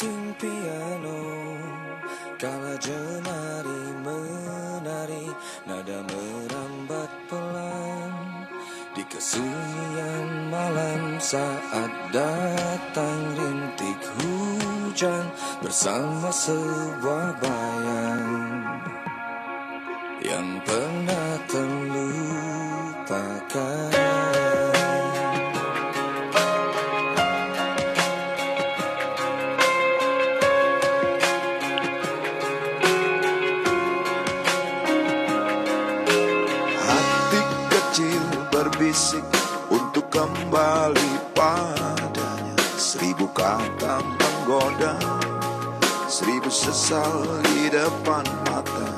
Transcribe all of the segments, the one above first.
Denting piano Kala jenari menari Nada merambat pelan. Di kesunyian malam Saat datang rintik hujan Bersama sebuah bayang Yang pernah terlupakan berbisik untuk kembali padanya. Seribu kata menggoda Seribu sesal di depan mata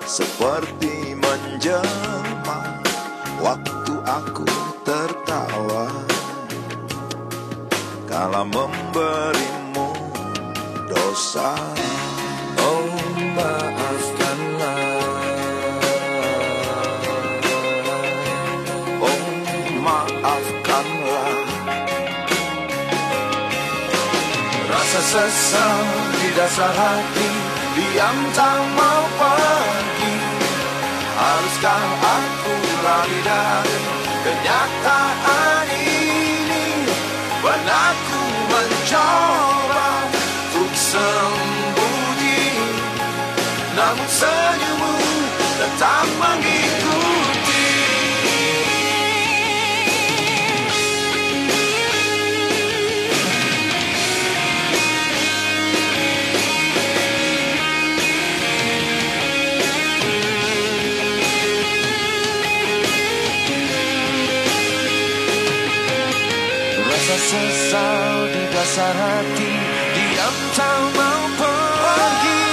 Seperti menjelma Waktu aku tertawa. Kala memberimu dosa Rasa sesal di dasar hati Diam tak mau pergi Haruskah aku lari dari kenyataan ini? Pernah ku mencoba Rasa sesal di dasar hati Diam tak mau pergi.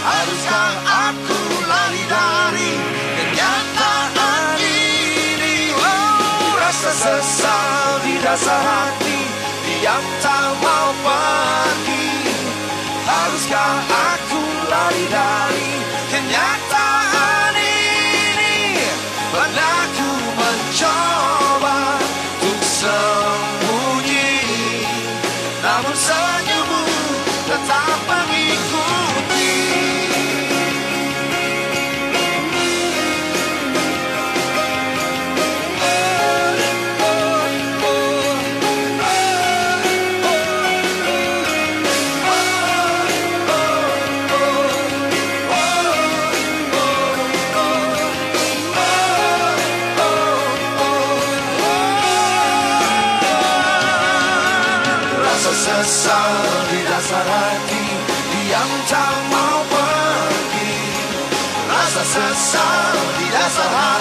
Haruskah aku lari dari kenyataan ini? Oh, Rasa sesal di dasar hati Diam tak mau pergi. Haruskah aku lari dari dasar hati Diam tak mau pergi. Rasa sesal di dasar hati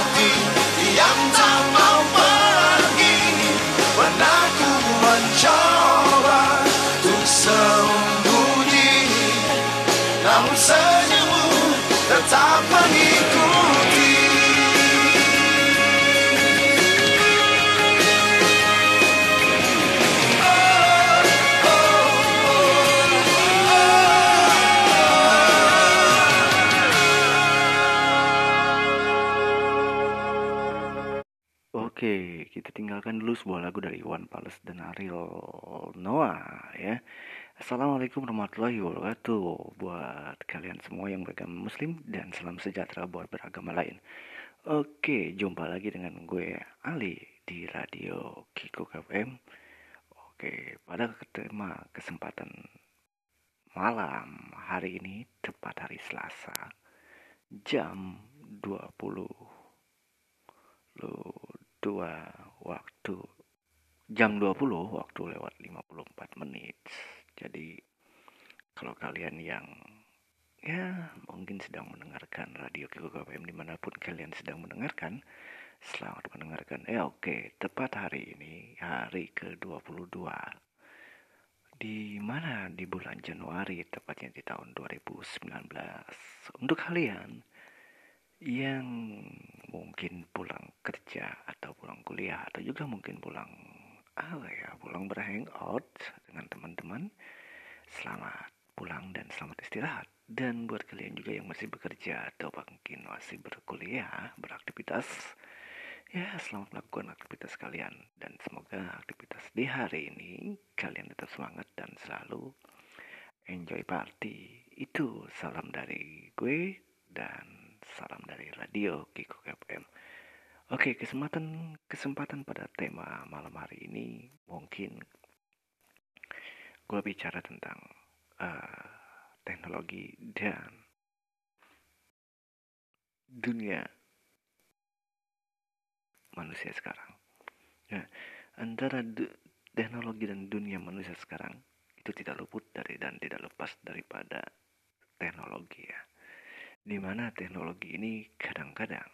Tinggalkan dulu sebuah lagu dari Iwan Fals dan Ariel Noah ya. Assalamualaikum warahmatullahi wabarakatuh buat kalian semua yang beragama muslim dan salam sejahtera buat beragama lain. Oke, jumpa lagi dengan gue Ali di Radio Kiko FM. Oke, pada tema kesempatan malam hari ini tepat hari Selasa jam 20 lu dua waktu. Jam 20 waktu lewat 54 menit. Jadi kalau kalian yang ya mungkin sedang mendengarkan radio Kiko KPM di mana pun kalian sedang mendengarkan selamat mendengarkan. Eh oke tepat hari ini hari ke 22 di mana? Di bulan Januari tepatnya di tahun 2019 untuk kalian yang mungkin pulang kerja atau pulang kuliah atau juga mungkin pulang apa ya pulang berhangout dengan teman-teman selamat pulang dan selamat istirahat dan buat kalian juga yang masih bekerja atau mungkin masih berkuliah beraktivitas ya selamat melakukan aktivitas kalian dan semoga aktivitas di hari ini kalian tetap semangat dan selalu enjoy party. Itu salam dari gue dan salam dari radio Kiko FM. Oke, kesempatan kesempatan pada tema malam hari ini mungkin gue bicara tentang uh, teknologi dan dunia manusia sekarang. Ya, antara teknologi dan dunia manusia sekarang itu tidak luput dari dan tidak lepas daripada teknologi ya. Di mana teknologi ini kadang-kadang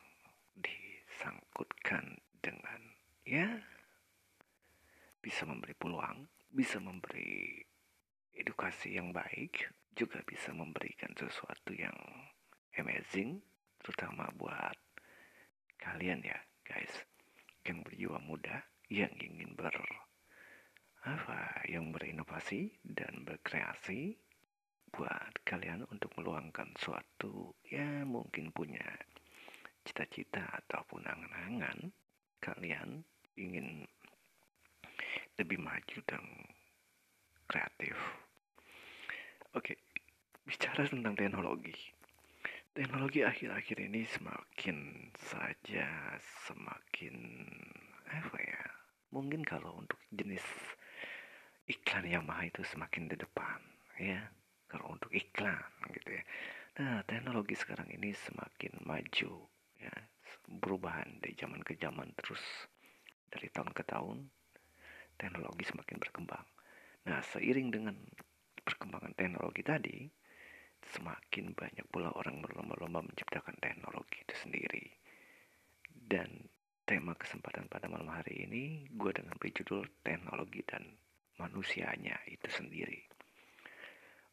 disangkutkan dengan ya bisa memberi peluang, bisa memberi edukasi yang baik, juga bisa memberikan sesuatu yang amazing, terutama buat kalian ya guys, yang berjiwa muda, yang ingin ber apa, yang berinovasi dan berkreasi buat kalian untuk meluangkan suatu ya mungkin punya cita-cita ataupun angan-angan kalian ingin lebih maju dan kreatif. Oke, bicara tentang teknologi. Teknologi akhir-akhir ini semakin saja semakin apa ya? Mungkin kalau untuk jenis iklan Yamaha itu semakin di depan, ya. Kalau untuk iklan gitu ya. Nah, teknologi sekarang ini semakin maju, ya, perubahan dari zaman ke zaman terus dari tahun ke tahun teknologi semakin berkembang. Nah, seiring dengan perkembangan teknologi tadi, semakin banyak pula orang berlomba-lomba menciptakan teknologi itu sendiri. Dan tema kesempatan pada malam hari ini, gue dengan berjudul teknologi dan manusianya itu sendiri.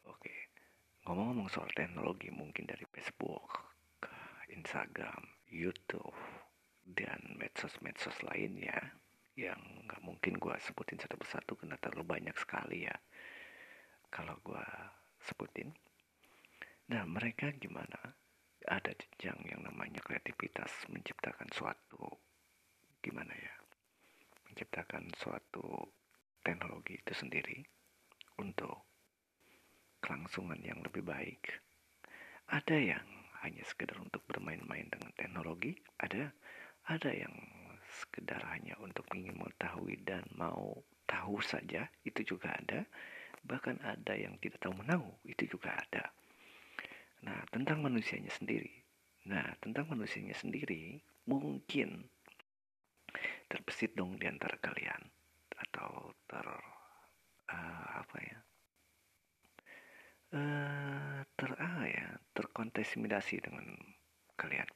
Oke, ngomong-ngomong soal teknologi mungkin dari Facebook, ke Instagram, YouTube, dan medsos-medsos lainnya yang nggak mungkin gue sebutin satu persatu karena terlalu banyak sekali ya kalau gue sebutin. Nah mereka gimana? Ada jenjang yang namanya kreativitas menciptakan suatu gimana ya? Menciptakan suatu teknologi itu sendiri untuk kelangsungan yang lebih baik. Ada yang hanya sekedar untuk bermain-main dengan teknologi ada ada yang sekedar hanya untuk ingin mengetahui dan mau tahu saja itu juga ada. Bahkan ada yang tidak tahu menahu itu juga ada. Nah tentang manusianya sendiri. Nah tentang manusianya sendiri mungkin terbesit dong di antara kalian atau ter uh, apa ya uh, ter ah ya terkontaminasi dengan kalian.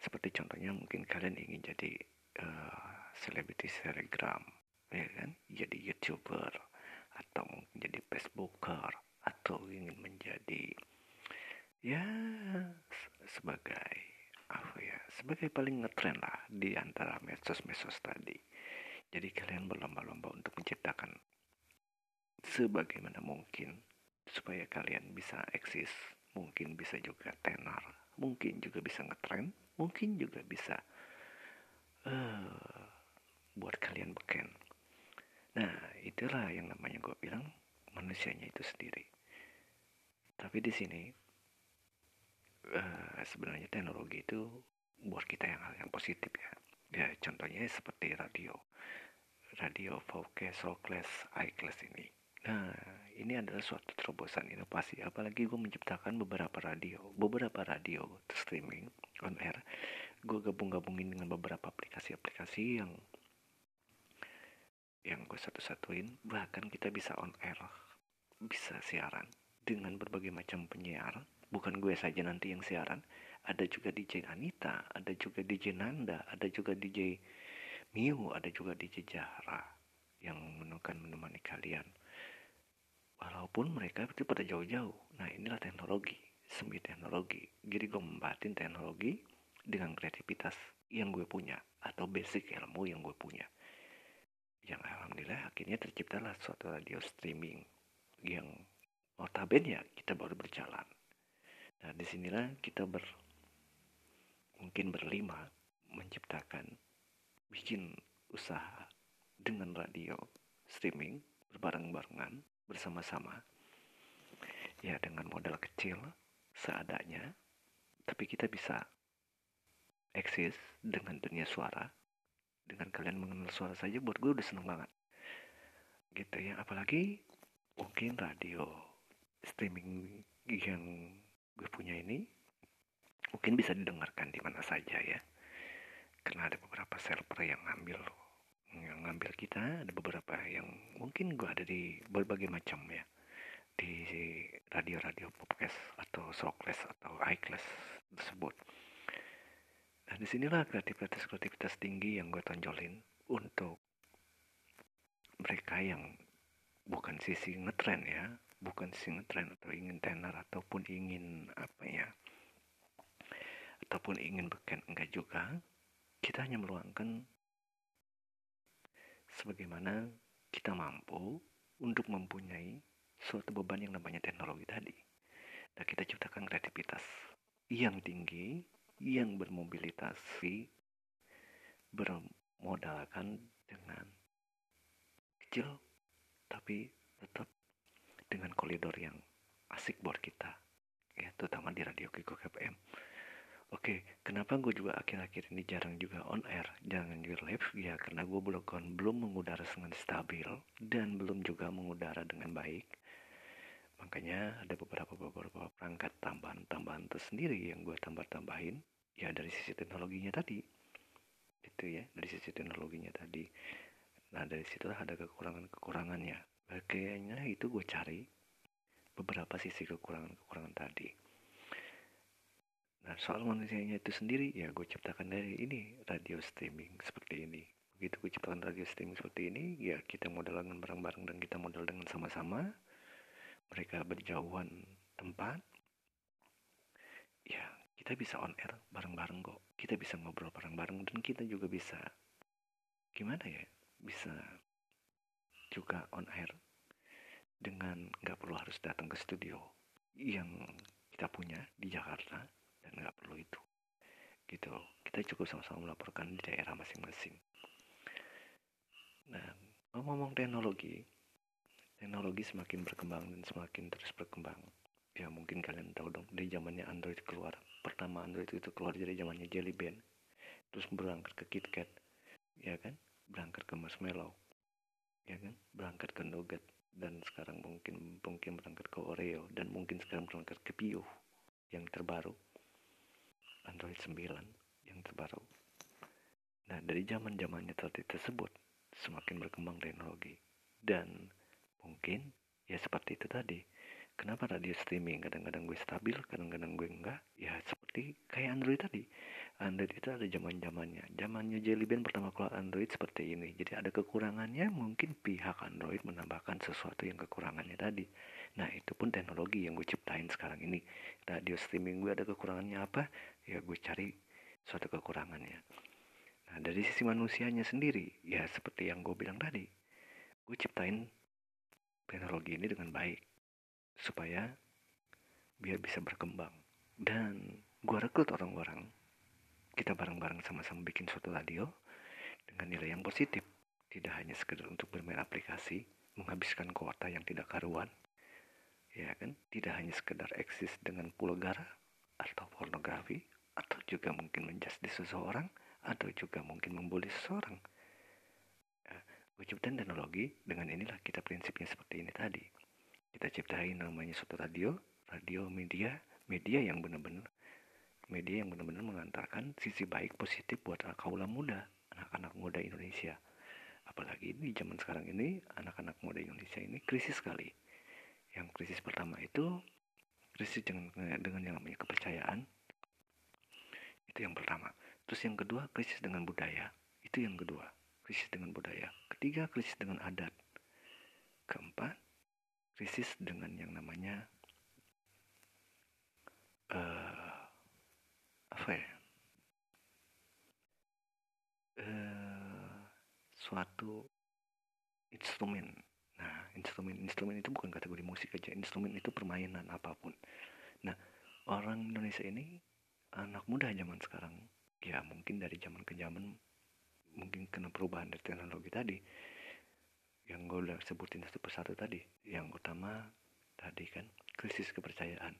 Seperti contohnya mungkin kalian ingin jadi Eh, selebriti uh, selebgram ya kan? Jadi youtuber atau mungkin jadi facebooker atau ingin menjadi ya sebagai apa ya sebagai paling ngetren lah di antara medsos-medsos tadi. Jadi kalian berlomba-lomba untuk menciptakan sebagaimana mungkin supaya kalian bisa eksis mungkin bisa juga tenar mungkin juga bisa ngetren mungkin juga bisa uh, buat kalian beken. Nah, itulah yang namanya gue bilang manusianya itu sendiri. Tapi di sini uh, sebenarnya teknologi itu buat kita yang hal yang positif ya. Ya contohnya seperti radio, radio 4K, Soul Class, iClass ini. Nah, ini adalah suatu terobosan inovasi. Apalagi gue menciptakan beberapa radio, beberapa radio streaming on air. Gue gabung-gabungin dengan beberapa aplikasi-aplikasi yang yang gue satu-satuin. Bahkan kita bisa on air bisa siaran dengan berbagai macam penyiar. Bukan gue saja nanti yang siaran ada juga DJ Anita ada juga DJ Nanda ada juga DJ Miu ada juga DJ Jahra yang menemukan menemani kalian walaupun mereka itu pada jauh-jauh. Nah inilah teknologi semi teknologi. Jadi gue membatin teknologi dengan kreativitas yang gue punya atau basic ilmu yang gue punya. Yang alhamdulillah akhirnya terciptalah suatu radio streaming yang notabene ya kita baru berjalan. Nah di sinilah kita ber mungkin berlima menciptakan bikin usaha dengan radio streaming berbareng-barengan bersama-sama. Ya dengan modal kecil seadanya tapi kita bisa eksis dengan dunia suara. Dengan kalian mengenal suara saja buat gue udah seneng banget. Gitu ya apalagi mungkin radio streaming yang gue punya ini mungkin bisa didengarkan di mana saja ya. Karena ada beberapa server yang ngambil yang ngambil kita ada beberapa yang mungkin gue ada di berbagai macam ya. Di radio-radio podcast atau showclass atau iClass tersebut. Nah di sinilah kreativitas kreativitas tinggi yang gue tonjolin untuk mereka yang bukan sisi ngetren ya bukan sisi ngetren atau ingin tenar ataupun ingin apa ya ataupun ingin beken enggak juga. Kita hanya meluangkan sebagaimana kita mampu untuk mempunyai suatu beban yang namanya teknologi tadi. Dan kita ciptakan kreativitas yang tinggi yang bermobilitasi bermodalkan dengan kecil tapi tetap dengan koridor yang asik buat kita ya terutama di radio Kiko FM Oke, kenapa gue juga akhir-akhir ini jarang juga on air, jangan juga live, ya karena gue belum belum mengudara dengan stabil dan belum juga mengudara dengan baik. Makanya ada beberapa beberapa perangkat tambahan-tambahan tersendiri yang gue tambah-tambahin, ya dari sisi teknologinya tadi, itu ya dari sisi teknologinya tadi. Nah dari situlah ada kekurangan-kekurangannya. Kayaknya itu gue cari beberapa sisi kekurangan-kekurangan tadi. Nah soal manusianya itu sendiri ya gue ciptakan dari ini radio streaming seperti ini. Begitu gue ciptakan radio streaming seperti ini ya kita modal dengan bareng-bareng dan kita modal dengan sama-sama. Mereka berjauhan tempat. Ya kita bisa on air bareng-bareng kok. Kita bisa ngobrol bareng-bareng dan kita juga bisa gimana ya bisa juga on air dengan nggak perlu harus datang ke studio yang kita punya di Jakarta dan nggak perlu itu. Gitu. Kita cukup sama-sama melaporkan di daerah masing-masing. Nah ngomong-ngomong teknologi teknologi semakin berkembang dan semakin terus berkembang. Ya mungkin kalian tahu dong dari zamannya Android keluar. Pertama Android itu keluar dari zamannya Jelly Bean. Terus berangkat ke KitKat. Ya kan? Berangkat ke marshmallow. Ya kan? Berangkat ke nougat. Dan sekarang mungkin mungkin berangkat ke Oreo. Dan mungkin sekarang berangkat ke Pio yang terbaru Android 9 yang terbaru. Nah dari zaman zamannya tadi tersebut semakin berkembang teknologi. Dan mungkin ya seperti itu tadi. Kenapa radio streaming kadang-kadang gue stabil kadang-kadang gue enggak? Ya seperti kayak Android tadi. Android itu ada zaman zamannya zamannya Jelly Bean pertama keluar Android seperti ini. Jadi ada kekurangannya mungkin pihak Android menambahkan sesuatu yang kekurangannya tadi nah itu pun teknologi yang gue ciptain sekarang ini. Radio streaming gue ada kekurangannya apa? Ya gue cari suatu kekurangannya nah dari sisi manusianya sendiri ya seperti yang gue bilang tadi gue ciptain teknologi ini dengan baik supaya biar bisa berkembang. Dan gue rekrut orang-orang. Kita bareng-bareng sama-sama bikin suatu radio dengan nilai yang positif. Tidak hanya sekedar untuk bermain aplikasi menghabiskan kuota yang tidak karuan ya kan? Tidak hanya sekedar eksis dengan gara atau pornografi atau juga mungkin menjadi seseorang atau juga mungkin membuli seseorang. Ya, gue ciptain teknologi dengan inilah kita prinsipnya seperti ini tadi. Kita ciptain namanya suatu radio radio media media yang benar-benar media yang benar-benar mengantarkan sisi baik positif buat kaula muda anak-anak muda Indonesia. Apalagi di zaman sekarang ini anak-anak muda Indonesia ini krisis sekali yang krisis pertama itu krisis dengan dengan yang namanya kepercayaan itu yang pertama. Terus yang kedua krisis dengan budaya itu yang kedua. Krisis dengan budaya. Ketiga krisis dengan adat. Keempat krisis dengan yang namanya uh, apa ya? Uh, suatu instrumen instrumen-instrumen itu bukan kategori musik aja. Instrumen itu permainan apa pun. Nah, orang Indonesia ini anak muda zaman sekarang, ya mungkin dari zaman ke zaman mungkin kena perubahan dari teknologi tadi. Yang gue udah sebutin satu persatu tadi. Yang utama tadi kan krisis kepercayaan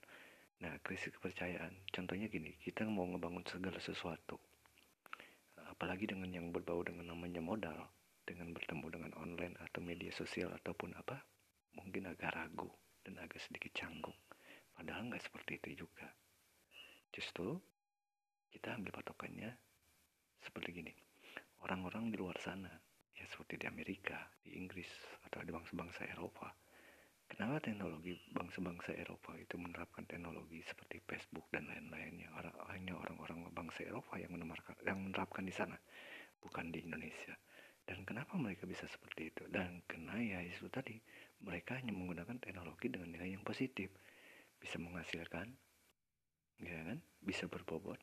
nah krisis kepercayaan contohnya gini kita mau ngebangun segala sesuatu apalagi dengan yang berbau dengan namanya modal dengan bertemu dengan online atau media sosial ataupun apa mungkin agak ragu dan agak sedikit canggung. Padahal nggak seperti itu juga. Justru kita ambil patokannya seperti gini. Orang-orang di luar sana ya seperti di Amerika di Inggris atau di bangsa-bangsa Eropa. Kenapa teknologi bangsa-bangsa Eropa itu menerapkan teknologi seperti Facebook dan lain-lainnya? Orang hanya orang-orang bangsa Eropa yang menerapkan yang menerapkan di sana bukan di Indonesia dan kenapa mereka bisa seperti itu? Dan karena ya itu tadi mereka hanya menggunakan teknologi dengan nilai yang positif. Bisa menghasilkan ya kan? Bisa berbobot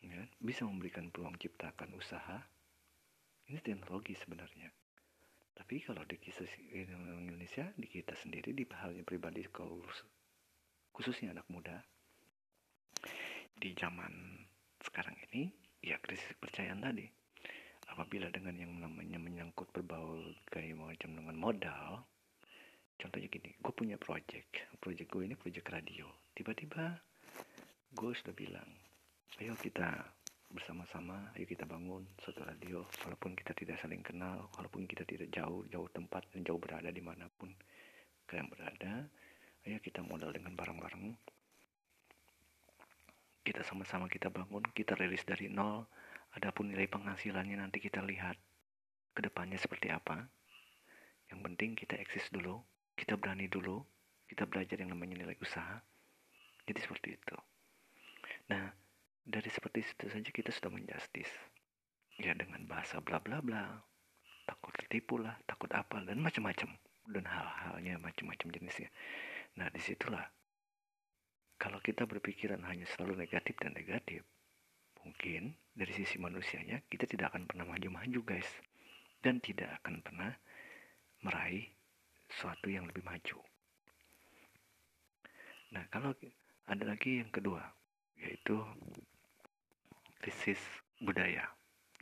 ya kan? bisa memberikan peluang ciptakan usaha. Ini teknologi sebenarnya. Tapi kalau di kisah Indonesia di kita sendiri di halnya pribadi khususnya anak muda di zaman sekarang ini ya krisis kepercayaan tadi apabila dengan yang namanya menyangkut berbagai macam dengan modal contohnya gini gue punya project project gue ini project radio. Tiba-tiba gue sudah bilang ayo kita bersama-sama ayo kita bangun satu radio walaupun kita tidak saling kenal walaupun kita tidak jauh jauh tempat dan jauh berada di mana pun kalian berada ayo kita modal dengan barang-barang kita sama-sama kita bangun kita rilis dari nol adapun nilai penghasilannya nanti kita lihat ke depannya seperti apa. Yang penting kita eksis dulu kita berani dulu kita belajar yang namanya nilai usaha. Jadi seperti itu. Nah dari seperti itu saja kita sudah menjustis ya dengan bahasa bla bla bla. Takut tertipu lah takut apa dan macam-macam. Dan hal-halnya macam-macam jenisnya. Nah di situlah. Kalau kita berpikiran hanya selalu negatif dan negatif mungkin dari sisi manusianya kita tidak akan pernah maju-maju guys dan tidak akan pernah meraih sesuatu yang lebih maju. Nah, kalau ada lagi yang kedua, yaitu krisis budaya.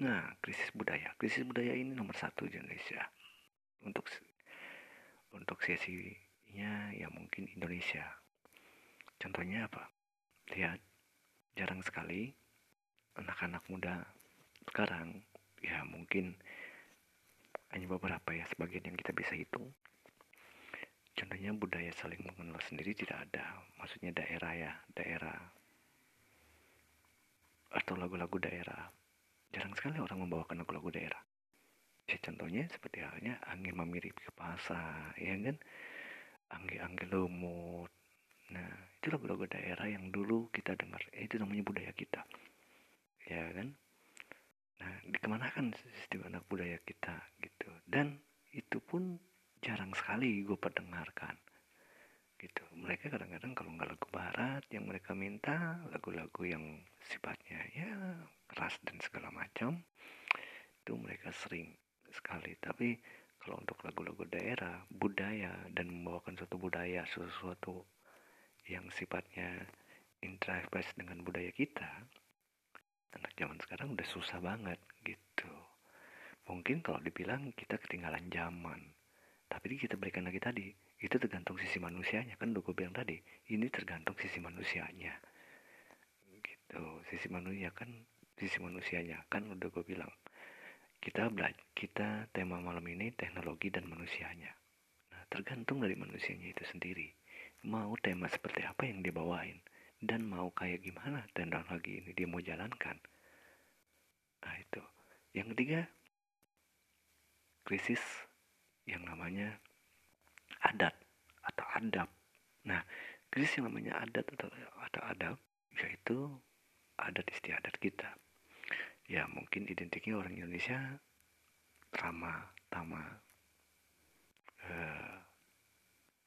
Nah, krisis budaya. Krisis budaya ini nomor satu di Indonesia. Untuk untuk sesinya ya mungkin Indonesia. Contohnya apa? Lihat, jarang sekali anak-anak muda sekarang ya mungkin hanya beberapa ya sebagian yang kita bisa hitung. Contohnya budaya saling mengenal sendiri tidak ada. Maksudnya daerah ya daerah atau lagu-lagu daerah. Jarang sekali orang membawakan lagu-lagu daerah. Ya, contohnya seperti halnya angin memirip ke pasar ya kan? Angge-angge lumut. Nah itu lagu-lagu daerah yang dulu kita dengar. Eh, itu namanya budaya kita ya kan? Nah dikemanakan sistem anak budaya kita gitu? Dan itu pun jarang sekali gue perdengarkan gitu. Mereka kadang-kadang kalau nggak lagu barat yang mereka minta lagu-lagu yang sifatnya ya keras dan segala macam itu mereka sering sekali. Tapi kalau untuk lagu-lagu daerah budaya dan membawakan suatu budaya sesuatu yang sifatnya interface dengan budaya kita anak zaman sekarang udah susah banget gitu. Mungkin kalau dibilang kita ketinggalan zaman tapi kita berikan lagi tadi itu tergantung sisi manusianya. Kan udah gue bilang tadi ini tergantung sisi manusianya. Gitu sisi manusia kan sisi manusianya. Kan udah gue bilang kita belajar kita tema malam ini teknologi dan manusianya. Nah tergantung dari manusianya itu sendiri. Mau tema seperti apa yang dia bawain dan mau kayak gimana teknologi ini dia mau jalankan nah itu yang ketiga krisis yang namanya adat atau adab. Nah, krisis yang namanya adat atau, atau adab yaitu adat istiadat kita. Ya, mungkin identiknya orang Indonesia ramah, tamah, uh,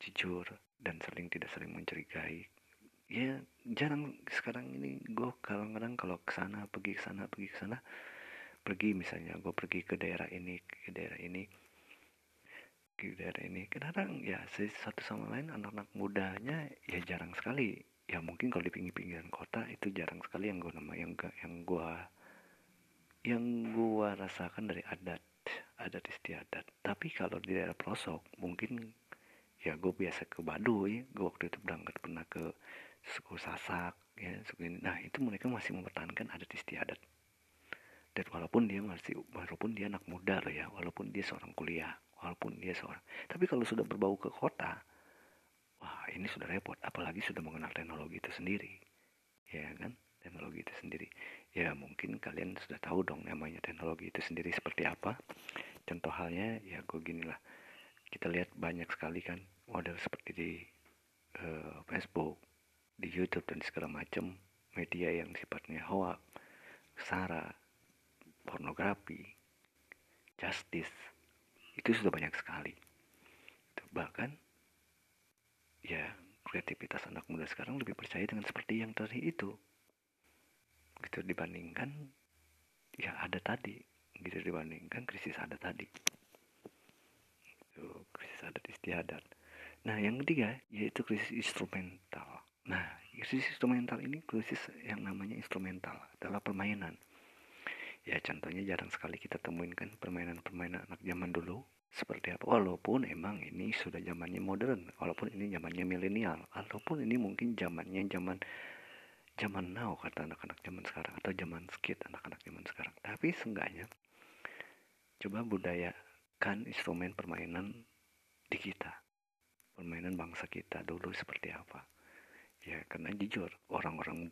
jujur, dan saling tidak saling mencurigai. Ya, jarang sekarang ini gue kadang-kadang kalau ke sana pergi ke sana pergi ke sana pergi misalnya gue pergi ke daerah ini ke daerah ini di daerah ini. Kadang ya satu sama lain anak-anak mudanya ya jarang sekali. Ya mungkin kalau di pinggir-pinggiran kota itu jarang sekali yang gue nama yang yang gue yang gue rasakan dari adat adat istiadat. Tapi kalau di daerah pelosok mungkin ya gue biasa ke Baduy gue waktu itu berangkat pernah ke suku Sasak ya suku ini. Nah itu mereka masih mempertahankan adat istiadat. Dan walaupun dia masih walaupun dia anak muda loh ya walaupun dia seorang kuliah walaupun dia seorang tapi kalau sudah berbau ke kota wah ini sudah repot apalagi sudah mengenal teknologi itu sendiri ya kan? Teknologi itu sendiri. Ya mungkin kalian sudah tahu dong namanya teknologi itu sendiri seperti apa. Contoh halnya ya gue gini lah. Kita lihat banyak sekali kan model seperti di uh, Facebook di YouTube dan segala macam media yang sifatnya hoax, sara, pornografi, justice itu sudah banyak sekali. Bahkan ya kreativitas anak muda sekarang lebih percaya dengan seperti yang tadi itu. Gitu dibandingkan ya ada tadi. Gitu dibandingkan krisis ada tadi. Itu krisis adat istiadat. Nah yang ketiga yaitu krisis instrumental nah krisis instrumental ini krisis yang namanya instrumental adalah permainan. Ya contohnya jarang sekali kita temuin kan permainan-permainan anak zaman dulu seperti apa. Walaupun emang ini sudah zamannya modern walaupun ini zamannya milenial walaupun ini mungkin zamannya zaman zaman now kata anak-anak zaman sekarang atau zaman skit anak-anak zaman sekarang. Tapi seenggaknya coba budayakan instrumen permainan di kita. Permainan bangsa kita dulu seperti apa ya karena jujur orang-orang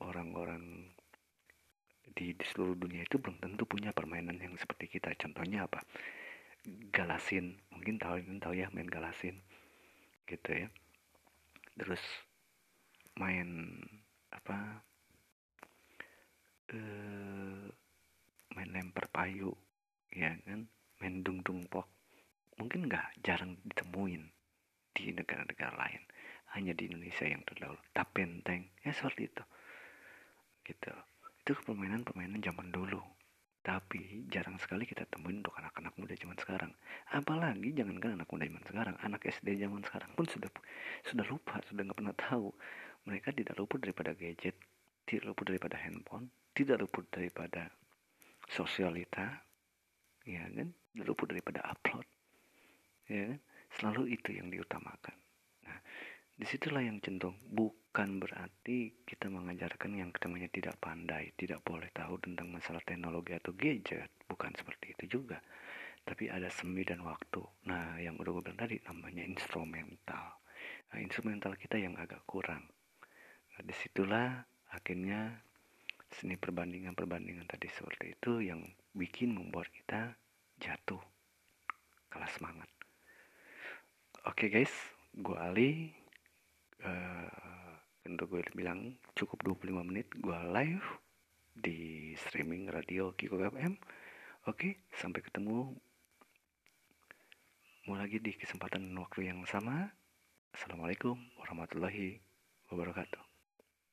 orang-orang di, di seluruh dunia itu belum tentu punya permainan yang seperti kita. Contohnya apa? Galasin. Mungkin tahu tahu ya main galasin. Gitu ya. Terus main apa? Eh main lempar payu. Ya kan? Main dung dung pok. Mungkin nggak jarang ditemuin di negara-negara lain hanya di Indonesia yang terdahulu tapenteng ya seperti itu gitu itu permainan-permainan zaman dulu tapi jarang sekali kita temuin untuk anak-anak muda zaman sekarang. Apalagi jangankan anak muda zaman sekarang, anak SD zaman sekarang pun sudah sudah lupa, sudah nggak pernah tahu. Mereka tidak luput daripada gadget, tidak luput daripada handphone, tidak luput daripada sosialita, ya kan? Tidak luput daripada upload, ya kan? Selalu itu yang diutamakan. Di situlah yang cenderung bukan berarti kita mengajarkan yang namanya tidak pandai tidak boleh tahu tentang masalah teknologi atau gadget. Bukan seperti itu juga. Tapi ada semi dan waktu. Nah yang udah gue bilang tadi namanya instrumental. Nah instrumental kita yang agak kurang. Nah di situlah akhirnya seni perbandingan-perbandingan tadi seperti itu yang bikin membuat kita jatuh kalah semangat. Oke okay guys. Gue Ali uh, untuk gue bilang cukup 25 menit gue live di streaming radio Kiko FM oke sampai ketemu. Mau lagi di kesempatan waktu yang sama. Assalamualaikum warahmatullahi wabarakatuh